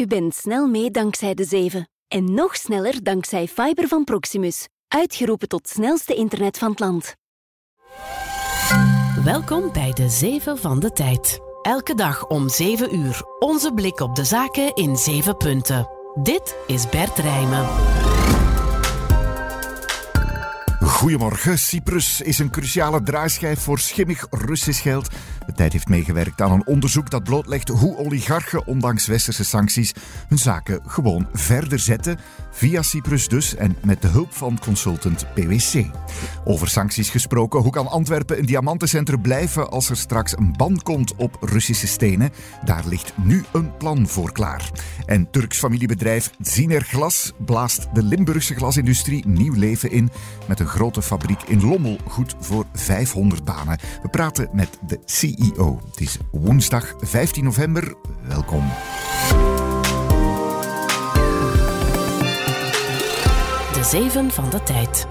U bent snel mee dankzij de 7. En nog sneller dankzij fiber van Proximus. Uitgeroepen tot snelste internet van het land. Welkom bij de 7 van de tijd. Elke dag om 7 uur. Onze blik op de zaken in 7 punten. Dit is Bert Rijmen. Goedemorgen. Cyprus is een cruciale draaischijf voor schimmig Russisch geld. De tijd heeft meegewerkt aan een onderzoek dat blootlegt hoe oligarchen, ondanks westerse sancties, hun zaken gewoon verder zetten. Via Cyprus dus en met de hulp van consultant PwC. Over sancties gesproken, hoe kan Antwerpen een diamantencentrum blijven als er straks een ban komt op Russische stenen? Daar ligt nu een plan voor klaar. En Turks familiebedrijf Ziner Glas blaast de Limburgse glasindustrie nieuw leven in met een grote fabriek in Lommel, goed voor 500 banen. We praten met de CEO. Het is woensdag 15 november. Welkom. De 7 van de tijd.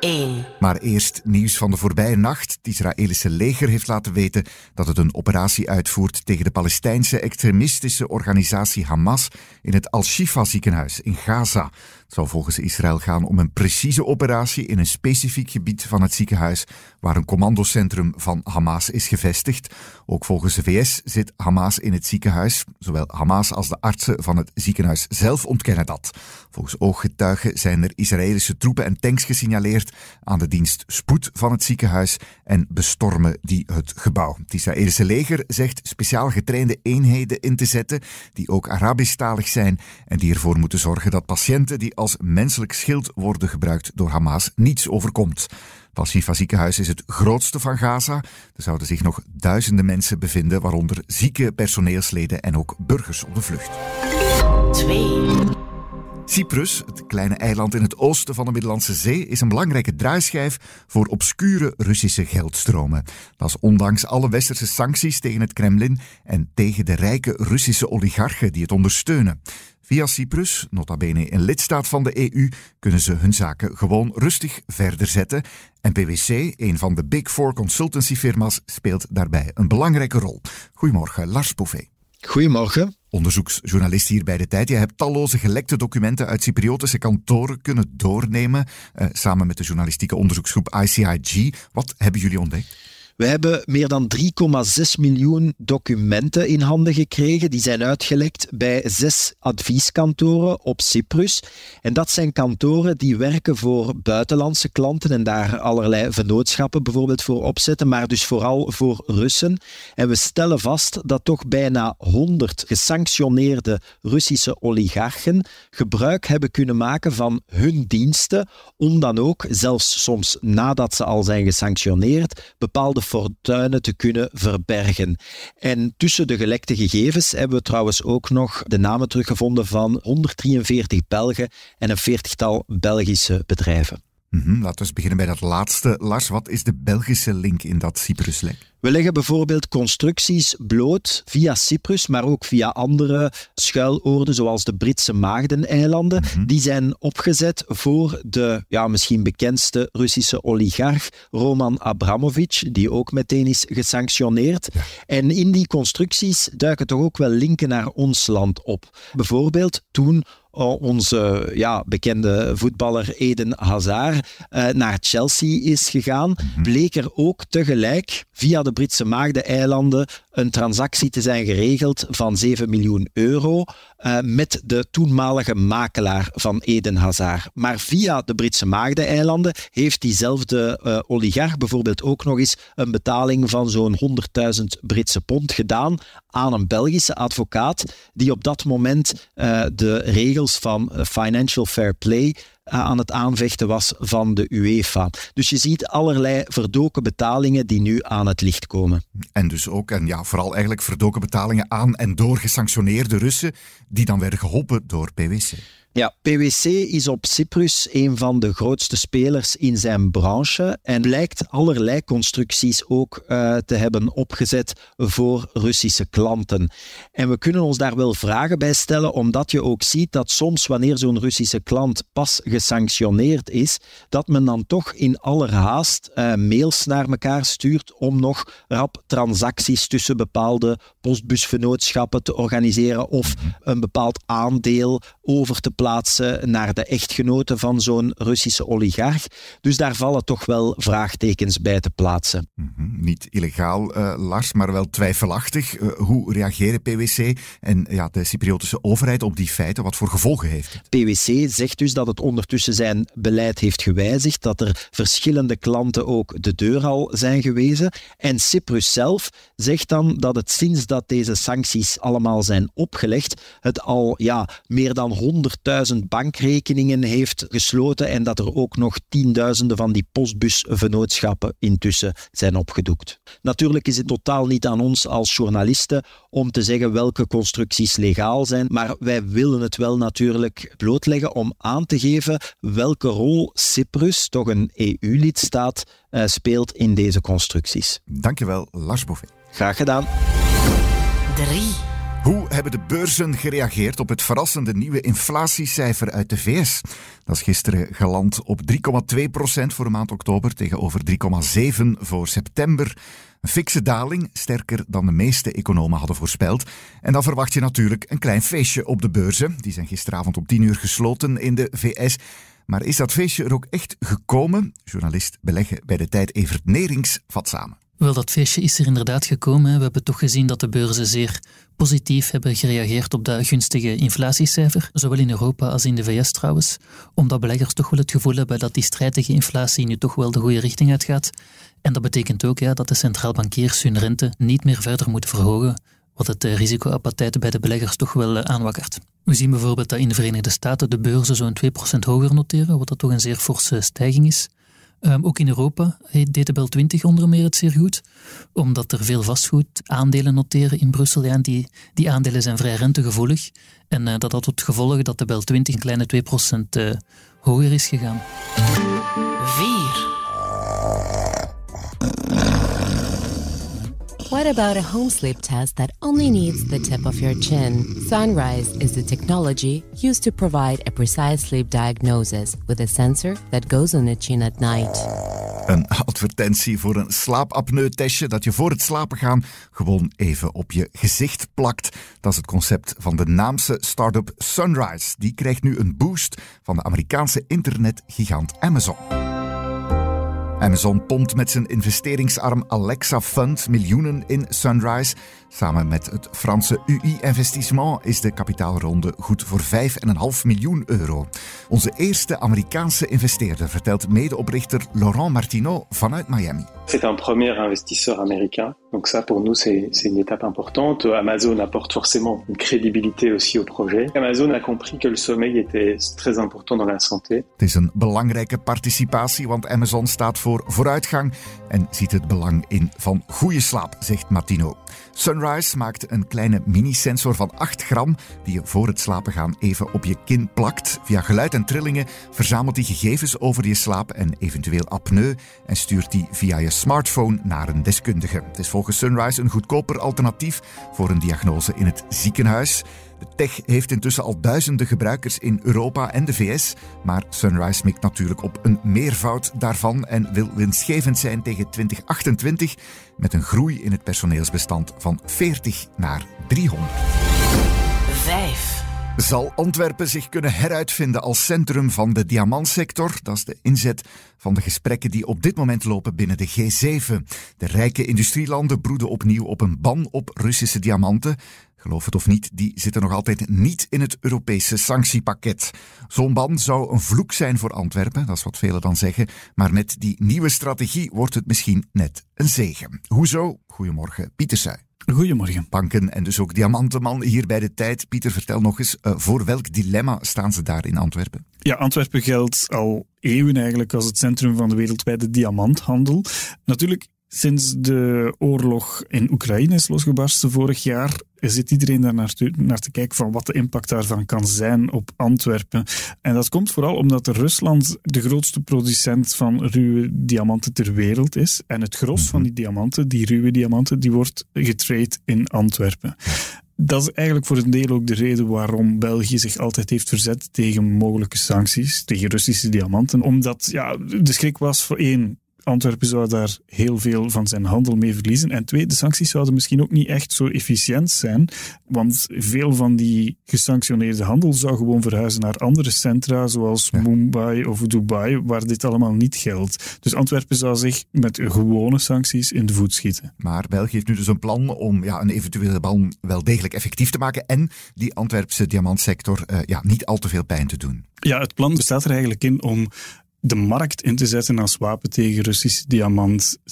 1. Maar eerst nieuws van de voorbije nacht. Het Israëlische leger heeft laten weten dat het een operatie uitvoert tegen de Palestijnse extremistische organisatie Hamas in het Al-Shifa ziekenhuis in Gaza. Zou volgens Israël gaan om een precieze operatie in een specifiek gebied van het ziekenhuis waar een commandocentrum van Hamas is gevestigd. Ook volgens de VS zit Hamas in het ziekenhuis. Zowel Hamas als de artsen van het ziekenhuis zelf ontkennen dat. Volgens ooggetuigen zijn er Israëlische troepen en tanks gesignaleerd aan de dienst spoed van het ziekenhuis en bestormen die het gebouw. Het Israëlische leger zegt speciaal getrainde eenheden in te zetten die ook Arabisch-talig zijn en die ervoor moeten zorgen dat patiënten die als menselijk schild worden gebruikt door Hamas niets overkomt. Het Al-Shifa ziekenhuis is het grootste van Gaza. Er zouden zich nog duizenden mensen bevinden, waaronder zieke personeelsleden en ook burgers op de vlucht. 2. Cyprus, het kleine eiland in het oosten van de Middellandse Zee, is een belangrijke draaischijf voor obscure Russische geldstromen. Dat is ondanks alle westerse sancties tegen het Kremlin en tegen de rijke Russische oligarchen die het ondersteunen. Via Cyprus, nota bene een lidstaat van de EU, kunnen ze hun zaken gewoon rustig verder zetten. En PwC, een van de Big Four consultancyfirma's, speelt daarbij een belangrijke rol. Goedemorgen, Lars Bouvet. Goedemorgen. Onderzoeksjournalist hier bij de tijd. Je hebt talloze gelekte documenten uit Cypriotische kantoren kunnen doornemen, eh, samen met de journalistieke onderzoeksgroep ICIG. Wat hebben jullie ontdekt? We hebben meer dan 3,6 miljoen documenten in handen gekregen. Die zijn uitgelekt bij zes advieskantoren op Cyprus. En dat zijn kantoren die werken voor buitenlandse klanten en daar allerlei vennootschappen bijvoorbeeld voor opzetten, maar dus vooral voor Russen. En we stellen vast dat toch bijna 100 gesanctioneerde Russische oligarchen gebruik hebben kunnen maken van hun diensten om dan ook, zelfs soms nadat ze al zijn gesanctioneerd, bepaalde fortuinen te kunnen verbergen. En tussen de gelekte gegevens hebben we trouwens ook nog de namen teruggevonden van 143 Belgen en een veertigtal Belgische bedrijven. Mhm, laten we beginnen bij dat laatste. Lars, wat is de Belgische link in dat Cypruslek? We leggen bijvoorbeeld constructies bloot via Cyprus, maar ook via andere schuiloorden, zoals de Britse Maagdeneilanden. Mhm. Die zijn opgezet voor de ja, misschien bekendste Russische oligarch Roman Abramovich, die ook meteen is gesanctioneerd. En in die constructies duiken toch ook wel linken naar ons land op. Bijvoorbeeld toen onze ja, bekende voetballer Eden Hazard uh, naar Chelsea is gegaan, bleek er ook tegelijk via de Britse Maagdeneilanden een transactie te zijn geregeld van 7 miljoen euro uh, met de toenmalige makelaar van Eden Hazard. Maar via de Britse Maagdeneilanden heeft diezelfde uh, oligarch bijvoorbeeld ook nog eens een betaling van zo'n 100.000 Britse pond gedaan aan een Belgische advocaat die op dat moment uh, de regels van financial fair play aan het aanvechten was van de UEFA. Dus je ziet allerlei verdoken betalingen die nu aan het licht komen. En dus ook, en ja, vooral eigenlijk verdoken betalingen aan en door gesanctioneerde Russen, die dan werden geholpen door PwC. Ja, PwC is op Cyprus een van de grootste spelers in zijn branche en lijkt allerlei constructies ook uh, te hebben opgezet voor Russische klanten. En we kunnen ons daar wel vragen bij stellen, omdat je ook ziet dat soms wanneer zo'n Russische klant pas gesanctioneerd is, dat men dan toch in allerhaast uh, mails naar elkaar stuurt om nog rap transacties tussen bepaalde postbusvennootschappen te organiseren of een bepaald aandeel over te naar de echtgenoten van zo'n Russische oligarch. Dus daar vallen toch wel vraagtekens bij te plaatsen. Mm -hmm. Niet illegaal, uh, Lars, maar wel twijfelachtig. Uh, hoe reageren PwC en ja, de Cypriotische overheid op die feiten? Wat voor gevolgen heeft het? PwC zegt dus dat het ondertussen zijn beleid heeft gewijzigd, dat er verschillende klanten ook de deur al zijn gewezen. En Cyprus zelf zegt dan dat het sinds dat deze sancties allemaal zijn opgelegd, het al ja, meer dan 100.000 bankrekeningen heeft gesloten en dat er ook nog tienduizenden van die postbusvennootschappen intussen zijn opgedoekt. Natuurlijk is het totaal niet aan ons als journalisten om te zeggen welke constructies legaal zijn, maar wij willen het wel natuurlijk blootleggen om aan te geven welke rol Cyprus, toch een EU-lidstaat, uh, speelt in deze constructies. Dankjewel, Lars Bouvet. Graag gedaan. 3. Hoe hebben de beurzen gereageerd op het verrassende nieuwe inflatiecijfer uit de VS? Dat is gisteren geland op 3,2% voor de maand oktober tegenover 3,7 voor september. Een fikse daling, sterker dan de meeste economen hadden voorspeld. En dan verwacht je natuurlijk een klein feestje op de beurzen. Die zijn gisteravond om 10 uur gesloten in de VS. Maar is dat feestje er ook echt gekomen? Journalist beleggen bij de tijd Evert Nerings vat samen. Wel, dat feestje is er inderdaad gekomen. We hebben toch gezien dat de beurzen zeer positief hebben gereageerd op dat gunstige inflatiecijfer, zowel in Europa als in de VS trouwens, omdat beleggers toch wel het gevoel hebben dat die strijd tegen inflatie nu toch wel de goede richting uitgaat. En dat betekent ook ja, dat de centraal bankiers hun rente niet meer verder moeten verhogen, wat het risicoappetijt bij de beleggers toch wel aanwakkert. We zien bijvoorbeeld dat in de Verenigde Staten de beurzen zo'n 2% hoger noteren, wat dat toch een zeer forse stijging is. Um, ook in Europa deed de Bel 20 onder meer het zeer goed, omdat er veel vastgoed aandelen noteren in Brussel. En die, die aandelen zijn vrij rentegevoelig. En uh, dat had tot gevolg dat de Bel 20 een kleine 2% uh, hoger is gegaan. 4. What about a home sleep test that only needs the tip of your chin? Sunrise is the technology used to provide a precise sleep diagnosis with a sensor that goes on the chin at night. Een advertentie voor een slaapapneu-testje dat je voor het slapen gaan gewoon even op je gezicht plakt. Dat is het concept van de naamse start-up Sunrise. Die krijgt nu een boost van de Amerikaanse internetgigant Amazon. Amazon pompt met zijn investeringsarm Alexa Fund miljoenen in Sunrise. Samen met het Franse UI Investissement is de kapitaalronde goed voor 5,5 miljoen euro. Onze eerste Amerikaanse investeerder vertelt medeoprichter Laurent Martineau vanuit Miami. C'est un premier investisseur américain. Donc ça, pour nous, c'est une étape importante. Amazon apporte forcément une crédibilité aussi au projet. Amazon a compris que le sommeil était très important dans la santé. Het is een belangrijke participatie, want Amazon staat voor vooruitgang en ziet het belang in van goede slaap, zegt Martino. Sunrise maakt een kleine mini-sensor van 8 gram die je voor het slapen gaan even op je kin plakt. Via geluid en trillingen verzamelt die gegevens over je slaap en eventueel apneu en stuurt die via je smartphone naar een deskundige. Het is volgens Sunrise een goedkoper alternatief voor een diagnose in het ziekenhuis. Tech heeft intussen al duizenden gebruikers in Europa en de VS, maar Sunrise mikt natuurlijk op een meervoud daarvan en wil winstgevend zijn tegen 2028 met een groei in het personeelsbestand van 40 naar 300. 5. Zal Antwerpen zich kunnen heruitvinden als centrum van de diamantsector? Dat is de inzet van de gesprekken die op dit moment lopen binnen de G7. De rijke industrielanden broeden opnieuw op een ban op Russische diamanten. Geloof het of niet, die zitten nog altijd niet in het Europese sanctiepakket. Zo'n ban zou een vloek zijn voor Antwerpen, dat is wat velen dan zeggen. Maar met die nieuwe strategie wordt het misschien net een zegen. Hoezo? Goedemorgen, Pieter Suij. Goedemorgen. Banken en dus ook diamantenman hier bij de tijd. Pieter, vertel nog eens, uh, voor welk dilemma staan ze daar in Antwerpen? Ja, Antwerpen geldt al eeuwen eigenlijk als het centrum van de wereldwijde diamanthandel. Natuurlijk Sinds de oorlog in Oekraïne is losgebarsten vorig jaar, zit iedereen daar naar te, naar te kijken van wat de impact daarvan kan zijn op Antwerpen. En dat komt vooral omdat Rusland de grootste producent van ruwe diamanten ter wereld is. En het gros van die diamanten, die ruwe diamanten, die wordt getrade in Antwerpen dat is eigenlijk voor een deel ook de reden waarom België zich altijd heeft verzet tegen mogelijke sancties, tegen Russische diamanten. Omdat ja, de schrik was voor één, Antwerpen zou daar heel veel van zijn handel mee verliezen. En twee, de sancties zouden misschien ook niet echt zo efficiënt zijn, want veel van die gesanctioneerde handel zou gewoon verhuizen naar andere centra, zoals Mumbai of Dubai, waar dit allemaal niet geldt. Dus Antwerpen zou zich met gewone sancties in de voet schieten. Maar België heeft nu dus een plan om ja, een eventuele ban wel degelijk effectief te maken en die Antwerpse diamantsector uh, ja, niet al te veel pijn te doen. Ja, het plan bestaat er eigenlijk in om de markt in te zetten als wapen tegen Russische diamant. 70%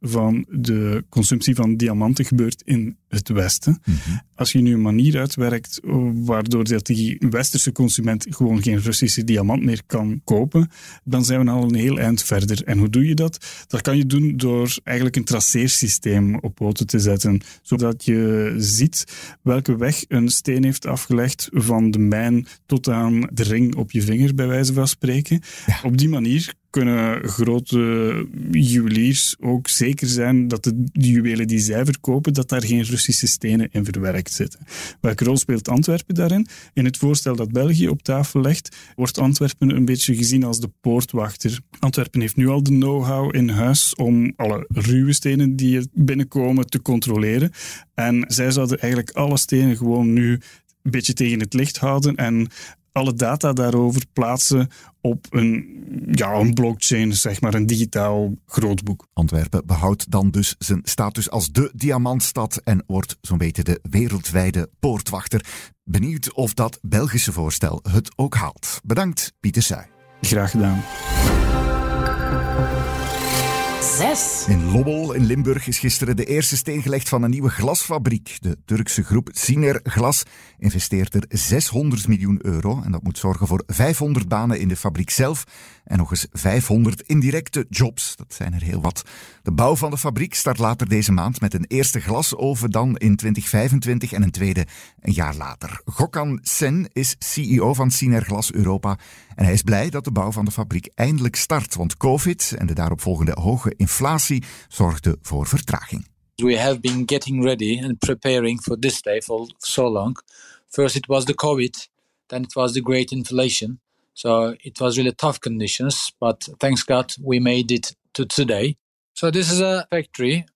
van de consumptie van diamanten gebeurt in het Westen. Mhm. Als je nu een manier uitwerkt waardoor dat die westerse consument gewoon geen Russische diamant meer kan kopen, dan zijn we al een heel eind verder. En hoe doe je dat? Dat kan je doen door eigenlijk een traceersysteem op poten te zetten, zodat je ziet welke weg een steen heeft afgelegd van de mijn tot aan de ring op je vinger, bij wijze van spreken. Op die manier kunnen grote juweliers ook zeker zijn dat de juwelen die zij verkopen, dat daar geen Russische stenen in verwerkt zitten. Welke rol speelt Antwerpen daarin? In het voorstel dat België op tafel legt, wordt Antwerpen een beetje gezien als de poortwachter. Antwerpen heeft nu al de know-how in huis om alle ruwe stenen die er binnenkomen te controleren. En zij zouden eigenlijk alle stenen gewoon nu een beetje tegen het licht houden en alle data daarover plaatsen op een, ja, een blockchain, zeg maar, een digitaal grootboek. Antwerpen behoudt dan dus zijn status als de diamantstad en wordt zo'n beetje de wereldwijde poortwachter. Benieuwd of dat Belgische voorstel het ook haalt. Bedankt, Pieter Suij. Graag gedaan. In Lobbel in Limburg is gisteren de eerste steen gelegd van een nieuwe glasfabriek. De Turkse groep Siner Glas investeert er 600 miljoen euro. En dat moet zorgen voor 500 banen in de fabriek zelf en nog eens 500 indirecte jobs. Dat zijn er heel wat. De bouw van de fabriek start later deze maand met een eerste glasoven dan in 2025 en een tweede een jaar later. Gokhan Sen is CEO van Siner Glas Europa en hij is blij dat de bouw van de fabriek eindelijk start, want COVID en de daaropvolgende hoge inflatie zorgden voor vertraging. We have been getting ready and preparing for this day for so long. First it was the COVID, then it was the great inflation. So it was really tough conditions, but thanks God we made it to today. So this is a factory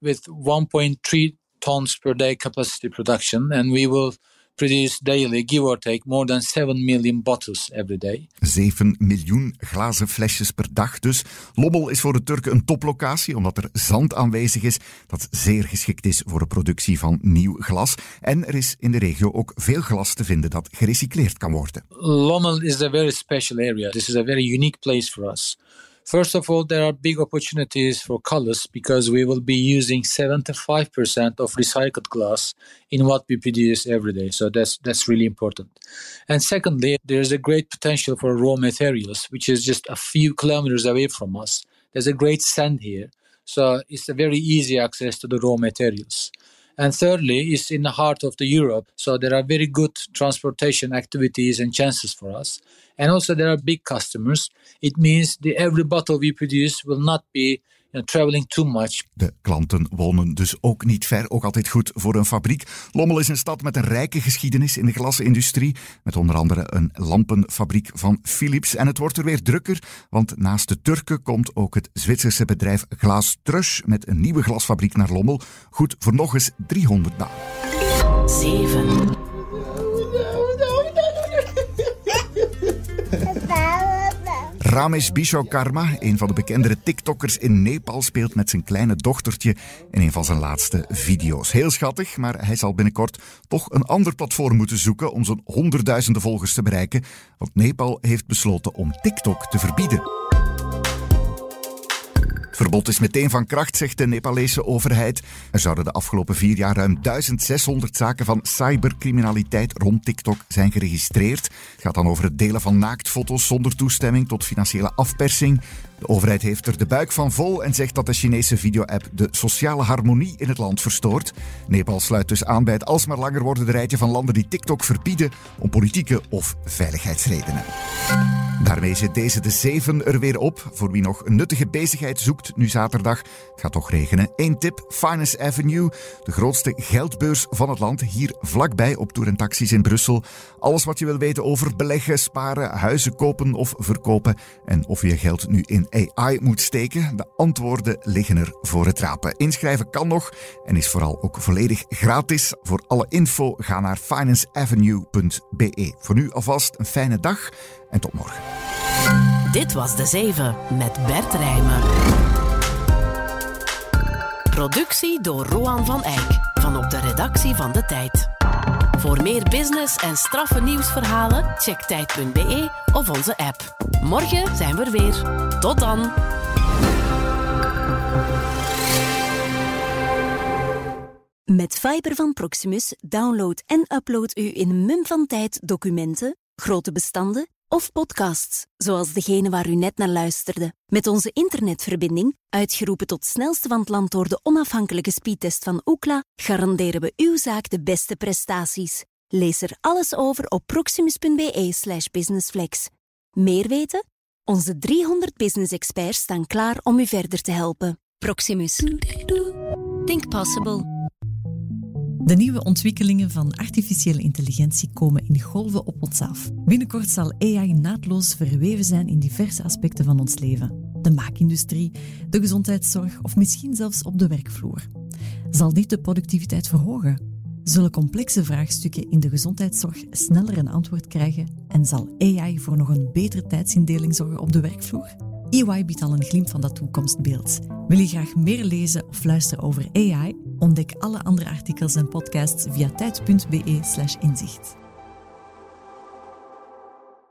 with 1.3 tons per day capacity production, and we will produce daily, give or take, more than 7 million bottles every day. 7 miljoen glazen flesjes per dag dus. Lobbel is voor de Turken een toplocatie, omdat er zand aanwezig is, dat zeer geschikt is voor de productie van nieuw glas. En er is in de regio ook veel glas te vinden dat gerecycleerd kan worden. Lommel is a very special area. This is a very unique place for us. First of all, there are big opportunities for colors because we will be using 75% of recycled glass in what we produce every day. So that's that's really important. And secondly, there's a great potential for raw materials, which is just a few kilometers away from us. There's a great sand here. So it's a very easy access to the raw materials. And thirdly, it's in the heart of the Europe, so there are very good transportation activities and chances for us. And also, there are big customers. It means the every bottle we produce will not be you know, traveling too much. De klanten wonen dus ook niet ver, ook altijd goed voor een fabriek. Lommel is een stad met een rijke geschiedenis in de glasindustrie, met onder andere een lampenfabriek van Philips. En het wordt er weer drukker, want naast de Turken komt ook het Zwitserse bedrijf Glaas Trush met een nieuwe glasfabriek naar Lommel. Goed voor nog eens 300 banen. 7. Ramesh Bishwakarma, een van de bekendere TikTokkers in Nepal, speelt met zijn kleine dochtertje in een van zijn laatste video's. Heel schattig, maar hij zal binnenkort toch een ander platform moeten zoeken om zijn honderdduizenden volgers te bereiken, want Nepal heeft besloten om TikTok te verbieden. Verbod is meteen van kracht, zegt de Nepalese overheid. Er zouden de afgelopen vier jaar ruim 1600 zaken van cybercriminaliteit rond TikTok zijn geregistreerd. Het gaat dan over het delen van naaktfoto's zonder toestemming tot financiële afpersing. De overheid heeft er de buik van vol en zegt dat de Chinese video-app de sociale harmonie in het land verstoort. Nepal sluit dus aan bij het alsmaar langer wordende rijtje van landen die TikTok verbieden om politieke of veiligheidsredenen. Daarmee zit deze de zeven er weer op. Voor wie nog een nuttige bezigheid zoekt nu zaterdag. Het gaat toch regenen. Eén tip: Finance Avenue, de grootste geldbeurs van het land. Hier vlakbij op Tour en Taxis in Brussel. Alles wat je wil weten over beleggen, sparen, huizen kopen of verkopen. En of je geld nu in AI moet steken. De antwoorden liggen er voor het rapen. Inschrijven kan nog en is vooral ook volledig gratis. Voor alle info ga naar financeavenue.be. Voor nu alvast een fijne dag en tot morgen. Dit was De Zeven met Bert Rijmen. Productie door Roan van Eyck van op de redactie van De Tijd. Voor meer business en straffe nieuwsverhalen check tijd.be of onze app. Morgen zijn we er weer. Tot dan. Met Fiber van Proximus download en upload u in mum van tijd documenten, grote bestanden of podcasts, zoals degene waar u net naar luisterde. Met onze internetverbinding, uitgeroepen tot snelste van het land door de onafhankelijke speedtest van Ookla, garanderen we uw zaak de beste prestaties. Lees er alles over op proximus.be/slash businessflex. Meer weten? Onze 300 business experts staan klaar om u verder te helpen. Proximus. Think possible. De nieuwe ontwikkelingen van artificiële intelligentie komen in golven op ons af. Binnenkort zal AI naadloos verweven zijn in diverse aspecten van ons leven. De maakindustrie, de gezondheidszorg of misschien zelfs op de werkvloer. Zal dit de productiviteit verhogen? Zullen complexe vraagstukken in de gezondheidszorg sneller een antwoord krijgen en zal AI voor nog een betere tijdsindeling zorgen op de werkvloer? EY biedt al een glimp van dat toekomstbeeld. Wil je graag meer lezen of luisteren over AI? Ontdek alle andere artikels en podcasts via tijd.be/inzicht.